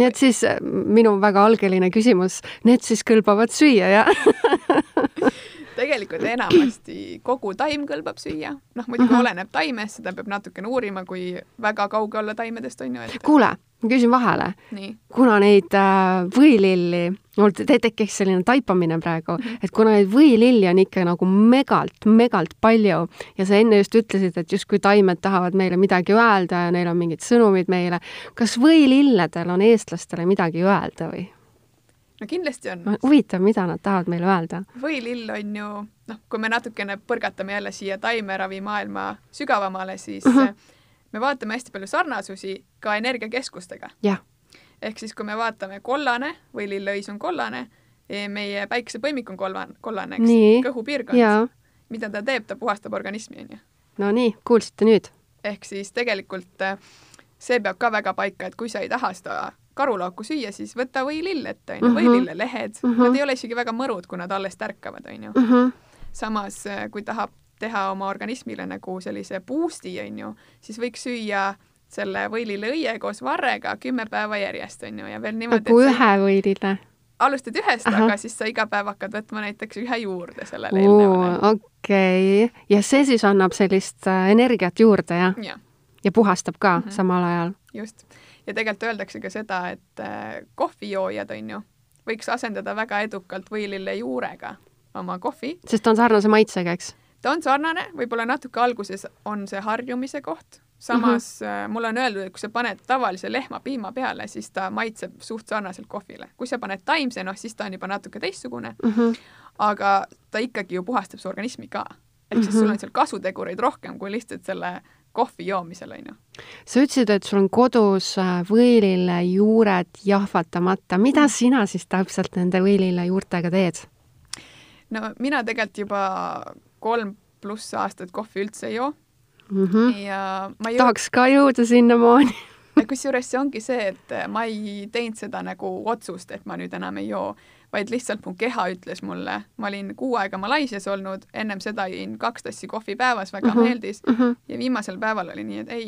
et siis äh, minu väga algeline küsimus, need siis kõlbavad süüa, jah tegelikult enamasti kogu taim kõlbab süüa, noh muidugi -huh. oleneb taimest, seda peab natukene uurima, kui väga kauge olla taimedest on ju, et. kuule, ma küsin vahele. kuna neid äh, võililli, mul te tekkis selline taipamine praegu mm, -hmm. et kuna neid võililli on ikka nagu megalt, megalt palju ja sa enne just ütlesid, et justkui taimed tahavad meile midagi öelda ja neil on mingid sõnumid meile, kas võililledel on eestlastele midagi öelda või? no kindlasti on. huvitav, mida nad tahavad meile öelda? võilill on ju, noh, kui me natukene põrgatame jälle siia taimeravimaailma sügavamale, siis uh mhm. -huh. me vaatame hästi palju sarnasusi ka energiakeskustega. ehk siis, kui me vaatame kollane, võilillõis on kollane, e, meie päikesepõimik on kollane, kollane, eks, kõhupiirkond. mida ta teeb, ta puhastab organismi, on ju. no nii, kuulsite nüüd? ehk siis tegelikult äh, see peab ka väga paika, et kui sa ei taha seda karulauku süüa, siis võta võilill ette, onju, Mhm. võilillelehed mm, Mhm. -hmm. nad ei ole isegi väga mõrud, kui nad alles tärkavad, onju. Mhm. samas, kui tahab teha oma organismile nagu sellise boost'i, onju, siis võiks süüa selle võililleõie koos varrega kümme päeva järjest, onju, ja veel niimoodi, nagu ühe võilile? alustad ühest, aga siis sa iga päev hakkad võtma näiteks ühe juurde sellele eelnevale. okei okay., ja see siis annab sellist äh, energiat juurde, jah? jah, ja puhastab ka mm. -hmm. samal ajal? just. ja tegelikult öeldakse ka seda, et äh, kohvijoojad, onju, võiks asendada väga edukalt võilille juurega oma kohvi. sest ta on sarnase maitsega, eks? Ta on sarnane, võib-olla natuke alguses on see harjumise koht, samas mm -hmm. mulle on öeldud, et kui sa paned tavalise lehmapiima peale, siis ta maitseb suht sarnaselt kohvile. kui sa paned taimse, noh siis ta on juba natuke teistsugune mm. -hmm. aga ta ikkagi ju puhastab su organismi ka. ehk siis sul on seal kasutegureid rohkem kui lihtsalt selle kohvi joomisel, on ju. sa ütlesid, et sul on kodus äh, võilillejuured jahvatamata. mida sina siis täpselt nende võilillejuurtega teed? no mina tegelikult juba kolm pluss aastat kohvi üldse ei joo Mm -hmm. ja ma ei tahaks ka jõuda sinnamaani. kusjuures see ongi see, et ma ei teinud seda nagu otsust, et ma nüüd enam ei joo, vaid lihtsalt mu keha ütles mulle, ma olin kuu aega Malaisias olnud, ennem seda jõin kaks tassi kohvi päevas, väga mm. -hmm. meeldis Mm -hmm. ja viimasel päeval oli nii, et ei.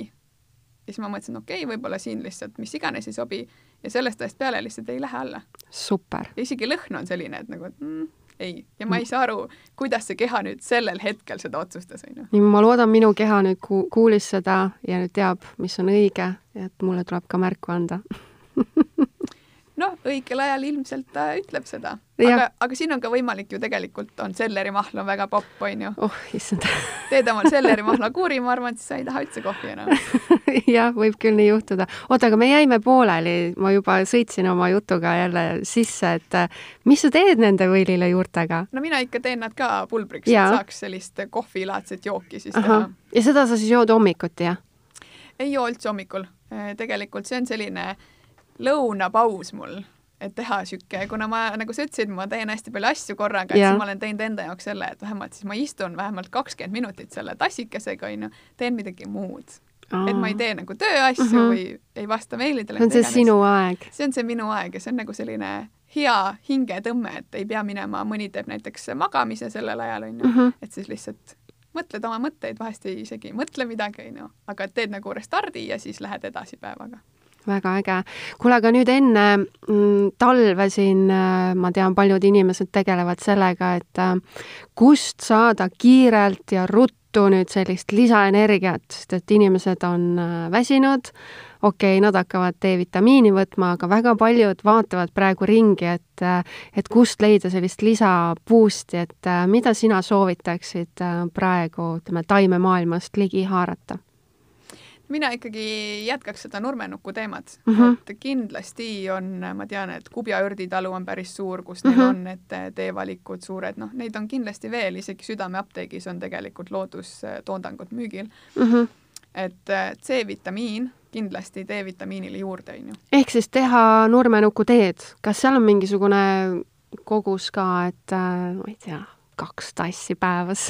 ja siis ma mõtlesin, okei okay,, võib-olla siin lihtsalt mis iganes ei sobi ja sellest ajast peale lihtsalt ei lähe alla. super. isegi lõhn on selline, et nagu et mm, ei, ja ma ei saa aru, kuidas see keha nüüd sellel hetkel seda otsustas, onju. nii, ma loodan, minu keha nüüd ku-, kuulis seda ja nüüd teab, mis on õige et mulle tuleb ka märku anda noh, õigel ajal ilmselt ta ütleb seda, aga, aga siin on ka võimalik ju tegelikult on sellerimahl on väga popp, onju. oh issand teed omal sellerimahla kuuri, ma arvan, siis sa ei taha üldse kohvi enam. jah, võib küll nii juhtuda. oota, aga me jäime pooleli, ma juba sõitsin oma jutuga jälle sisse, et äh, mis sa teed nende võililejuurtega? no mina ikka teen nad ka pulbriks, et saaks sellist kohvilaadset jooki siis ahah, teha. ja seda sa siis jood hommikuti, jah? ei joo üldse hommikul. tegelikult see on selline lõunapaus mul, et teha sihuke, kuna ma, nagu sa ütlesid, ma teen hästi palju asju korraga, et siis ma olen teinud enda jaoks selle, et vähemalt siis ma istun vähemalt kakskümmend minutit selle tassikesega, onju, teen midagi muud. et ma ei tee nagu tööasju mm. -hmm. või ei vasta meilidele. see on see sinu aeg. see on see minu aeg ja see on nagu selline hea hingetõmme, et ei pea minema, mõni teeb näiteks magamise sellel ajal, onju, Mhm. et siis lihtsalt mõtled oma mõtteid, vahest ei isegi mõtle midagi, onju, aga teed nagu restardi ja siis lähed edasi päevaga. Väga äge. kuule, aga nüüd enne mm, talve siin äh, ma tean, paljud inimesed tegelevad sellega, et äh, kust saada kiirelt ja ruttu nüüd sellist lisaenergiat, sest et inimesed on äh, väsinud, okei okay,, nad hakkavad D-vitamiini võtma, aga väga paljud vaatavad praegu ringi, et et kust leida sellist lisa boost'i, et mida sina soovitaksid praegu, ütleme, taimemaailmast ligi haarata? Mina ikkagi jätkaks seda nurmenuku teemat mm, Mhm. -hmm. et kindlasti on, ma tean, et Kubja ürgitalu on päris suur, kus neil mm Mhm. -hmm. on need teevalikud suured, noh, neid on kindlasti veel, isegi Südameapteegis on tegelikult loodustoodangud müügil Mm -hmm. et äh, C-vitamiin kindlasti D-vitamiinile juurde, on ju. ehk siis teha nurmenuku teed, kas seal on mingisugune kogus ka, et äh, ma ei tea, kaks tassi päevas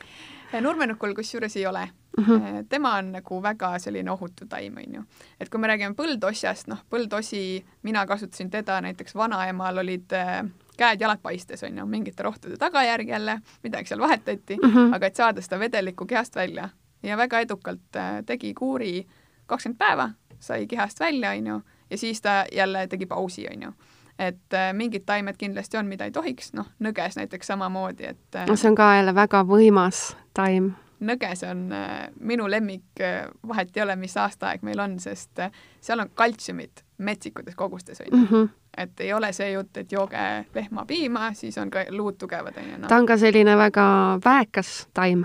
nurmenukul kusjuures ei ole mm? -hmm. tema on nagu väga selline ohutu taim, on ju. et kui me räägime põldossjast, noh, põldosi, mina kasutasin teda, näiteks vanaemal olid äh, käed-jalad paistes, on ju, mingite rohtude tagajärg jälle, midagi seal vahetati mm. -hmm. aga et saada seda vedelikku kehast välja ja väga edukalt äh, tegi kuuri kakskümmend päeva, sai kehast välja, on ju, ja siis ta jälle tegi pausi, on ju et mingid taimed kindlasti on, mida ei tohiks, noh, nõges näiteks samamoodi, et äh, see on ka jälle väga võimas taim. Nõges on äh, minu lemmik äh,, vahet ei ole, mis aastaaeg meil on, sest äh, seal on kaltsiumit metsikutes kogustes, on ju. -hmm. et ei ole see jutt, et jooge lehmapiima, siis on ka luud tugevad, on ju, ta noh. on ka selline väga väekas taim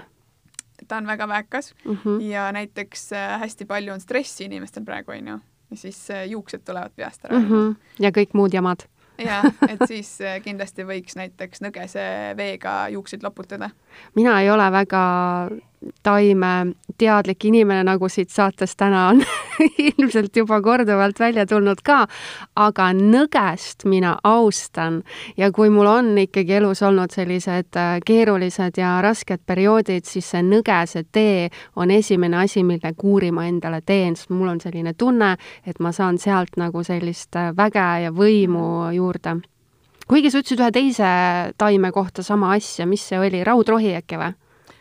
ta on väga väekas mm. -hmm. ja näiteks hästi palju on stressi inimestel praegu, on ju, ja siis juuksed tulevad peast ära Mm -hmm. ja kõik muud jamad. Jah, et siis äh, kindlasti võiks näiteks nõgese veega juukseid loputada. mina ei ole väga taimeteadlik inimene, nagu siit saates täna on ilmselt juba korduvalt välja tulnud ka, aga nõgest mina austan ja kui mul on ikkagi elus olnud sellised äh, keerulised ja rasked perioodid, siis see nõgese tee on esimene asi, mille kuuri ma endale teen, sest mul on selline tunne, et ma saan sealt nagu sellist äh, väge ja võimu juurde. kuigi sa ütlesid ühe teise taime kohta sama asja, mis see oli, raudrohi äkki või?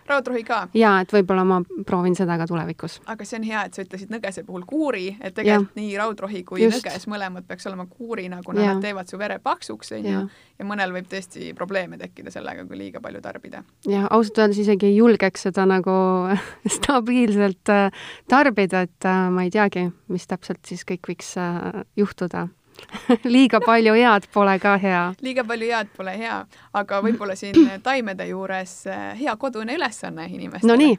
Raudrohi ka. jaa, et võib-olla ma proovin seda ka tulevikus. aga see on hea, et sa ütlesid nõgese puhul kuuri, et tegelikult ja. nii raudrohi kui Just. nõges mõlemad peaks olema kuurina, kuna ja. nad teevad su vere paksuks, on ju, ja mõnel võib tõesti probleeme tekkida sellega, kui liiga palju tarbida. jah, ausalt öeldes isegi ei julgeks seda nagu stabiilselt äh, tarbida, et äh, ma ei teagi, mis täpselt siis kõik võiks äh, juhtuda liiga palju head pole ka hea. liiga palju head pole hea, aga võib-olla siin taimede juures eh, hea kodune ülesanne inimestele. no nii.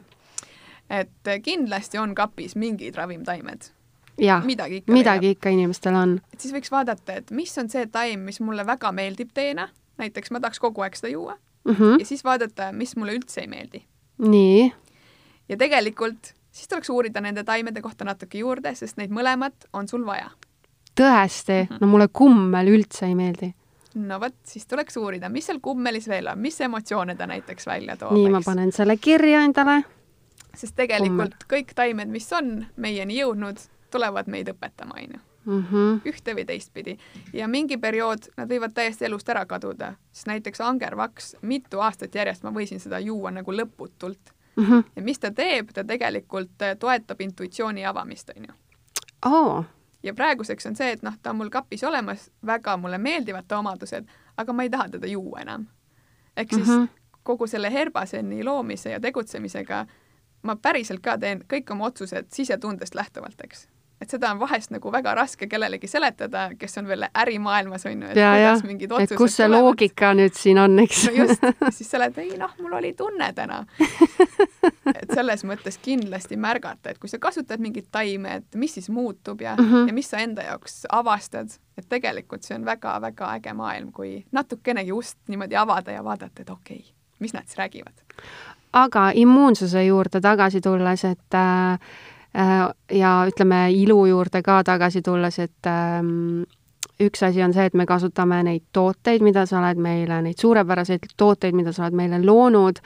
et kindlasti on kapis mingid ravimtaimed. jah, midagi ikka, midagi ikka inimestel on. et siis võiks vaadata, et mis on see taim, mis mulle väga meeldib teena, näiteks ma tahaks kogu aeg seda juua mm, -hmm. ja siis vaadata, mis mulle üldse ei meeldi. nii. ja tegelikult siis tuleks uurida nende taimede kohta natuke juurde, sest neid mõlemat on sul vaja tõesti, mhm. no mulle kummel üldse ei meeldi no vot, siis tuleks uurida, mis seal kummelis veel on, mis emotsioone ta näiteks välja toob. nii, ma panen selle kirja endale. sest tegelikult Kummel. kõik taimed, mis on meieni jõudnud, tulevad meid õpetama, onju. Mhm. ühte või teistpidi ja mingi periood nad võivad täiesti elust ära kaduda, sest näiteks angervaks mitu aastat järjest ma võisin seda juua nagu lõputult mm. -hmm. ja mis ta teeb, ta tegelikult toetab intuitsiooni avamist, onju. oo ja praeguseks on see, et noh, ta on mul kapis olemas, väga mulle meeldivad ta omadused, aga ma ei taha teda juua enam. ehk siis mm -hmm. kogu selle Herbaseni loomise ja tegutsemisega ma päriselt ka teen kõik oma otsused sisetundest lähtuvalt, eks et seda on vahest nagu väga raske kellelegi seletada, kes on veel ärimaailmas, on ju, et ja, kuidas ja. mingid otsused et kus see tulevad. loogika nüüd siin on, eks no just, siis sa oled, ei noh, mul oli tunne täna. et selles mõttes kindlasti märgata, et kui sa kasutad mingit taime, et mis siis muutub ja mm, -hmm. ja mis sa enda jaoks avastad, et tegelikult see on väga-väga äge maailm, kui natukenegi ust niimoodi avada ja vaadata, et okei okay,, mis nad siis räägivad. aga immuunsuse juurde tagasi tulles, et äh, ja ütleme, ilu juurde ka tagasi tulles, et ähm, üks asi on see, et me kasutame neid tooteid, mida sa oled meile, neid suurepäraseid tooteid, mida sa oled meile loonud,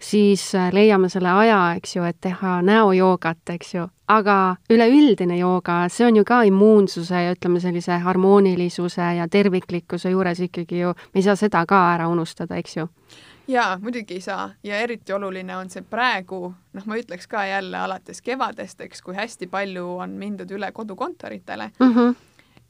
siis äh, leiame selle aja, eks ju, et teha näojoogat, eks ju. aga üleüldine jooga, see on ju ka immuunsuse ja ütleme, sellise harmoonilisuse ja terviklikkuse juures ikkagi ju, me ei saa seda ka ära unustada, eks ju jaa, muidugi ei saa ja eriti oluline on see praegu, noh, ma ütleks ka jälle alates kevadest, eks, kui hästi palju on mindud üle kodukontoritele mm. -hmm.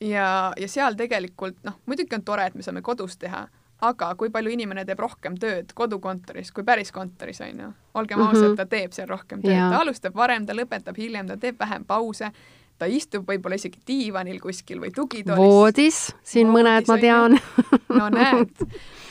ja, ja seal tegelikult noh, muidugi on tore, et me saame kodus teha, aga kui palju inimene teeb rohkem tööd kodukontoris kui päris kontoris, on ju. olgem mm -hmm. ausad, ta teeb seal rohkem tööd, ta alustab varem, ta lõpetab hiljem, ta teeb vähem pause, ta istub võib-olla isegi diivanil kuskil või tugitoolis. voodis, siin voodis, mõned ma tean no näed,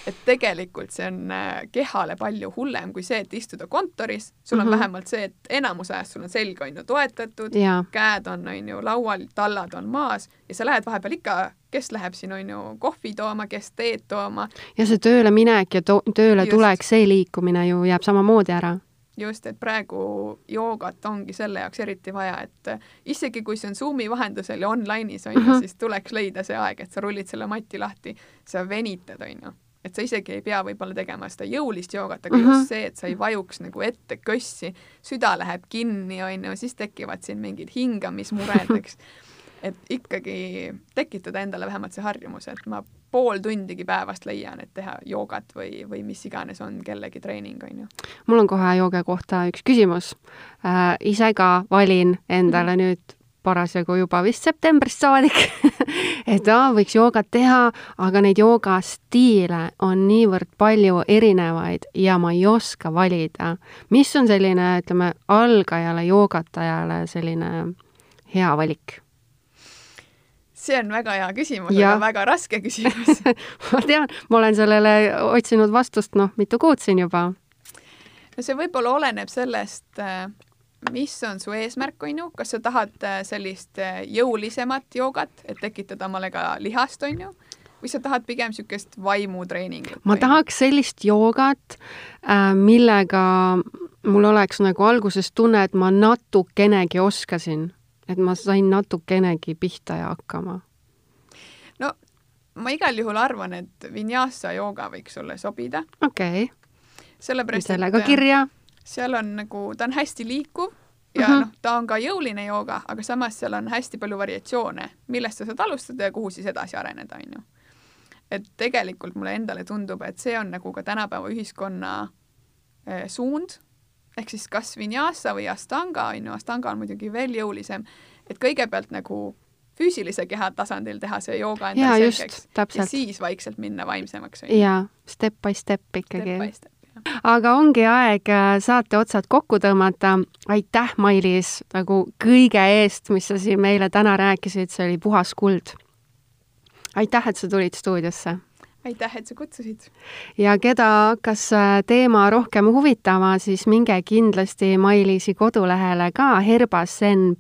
et tegelikult see on äh, kehale palju hullem kui see, et istuda kontoris, sul on mm -hmm. vähemalt see, et enamus ajast sul on selg on ju toetatud, käed on, on ju laual, tallad on maas ja sa lähed vahepeal ikka, kes läheb siin on ju kohvi tooma, kes teed tooma. ja see tööle minek ja to tööle Just. tulek, see liikumine ju jääb samamoodi ära just, et praegu joogat ongi selle jaoks eriti vaja, et äh, isegi kui see on Zoomi vahendusel ja online'is on ju mm -hmm., siis tuleks leida see aeg, et sa rullid selle mati lahti, sa venitad, on ju et sa isegi ei pea võib-olla tegema seda jõulist joogat, aga mm -hmm. just see, et sa ei vajuks nagu ette kössi, süda läheb kinni, on ju, siis tekivad siin mingid hingamismured, eks. et ikkagi tekitada endale vähemalt see harjumus, et ma pool tundigi päevast leian, et teha joogat või, või mis iganes on kellegi treening, on ju. mul on kohe jooga kohta üks küsimus äh,. ise ka valin endale -hmm. nüüd parasjagu juba vist septembrist saadik et aa, võiks joogat teha, aga neid joogastiile on niivõrd palju erinevaid ja ma ei oska valida. mis on selline, ütleme, algajale joogatajale selline hea valik? See on väga hea küsimus, aga väga raske küsimus. Ma tean, ma olen sellele otsinud vastust, noh, mitu kuud siin juba. no see võib-olla oleneb sellest, äh, mis on su eesmärk, on ju, kas sa tahad äh, sellist äh, jõulisemat joogat, et tekitada omale ka lihast, on ju, või sa tahad pigem niisugust vaimutreeningut? ma tahaks sellist joogat, millega mul oleks nagu alguses tunne, et ma natukenegi oskasin, et ma sain natukenegi pihta ja hakkama. no ma igal juhul arvan, et vinyasa jooga võiks sulle sobida. okei okay.. sellepärast, et sellega kirja? seal on nagu, ta on hästi liikuv ja uh mhm. -huh. noh, ta on ka jõuline jooga, aga samas seal on hästi palju variatsioone, millest sa saad alustada ja kuhu siis edasi areneda, on ju. et tegelikult mulle endale tundub, et see on nagu ka tänapäeva ühiskonna eh, suund, ehk siis kas vinyasa või astanga, on ju, astanga on muidugi veel jõulisem, et kõigepealt nagu füüsilise keha tasandil teha see jooga endale selgeks ja siis vaikselt minna vaimsemaks. jaa, step by step ikkagi. aga ongi aeg äh, saate otsad kokku tõmmata. aitäh, Mailis, nagu kõige eest, mis sa siin meile täna rääkisid, see oli puhas kuld. aitäh, et sa tulid stuudiosse aitäh, et sa kutsusid! ja keda hakkas äh, teema rohkem huvitama, siis minge kindlasti Mailiisi kodulehele ka herbasen.eu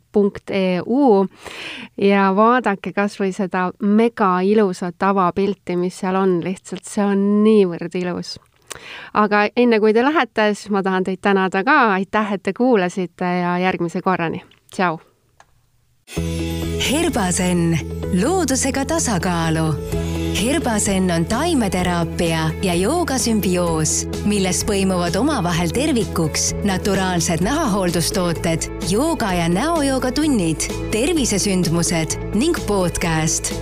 ja vaadake kas või seda mega ilusat avapilti, mis seal on, lihtsalt see on niivõrd ilus. Aga enne kui te lähete, siis ma tahan teid tänada ka, aitäh, et te kuulasite ja järgmise korrani, tšau! Herbasen, loodusega tasakaalu Herbasen on taimeteraapia ja jooga sümbioos, milles põimuvad omavahel tervikuks naturaalsed nahahooldustooted, jooga ja näojooga tunnid, tervisesündmused ning podcast.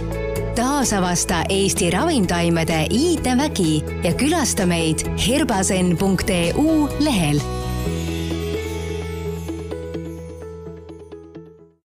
taasavasta Eesti ravimtaimede iidne vägi ja külasta meid herbasen.eu lehel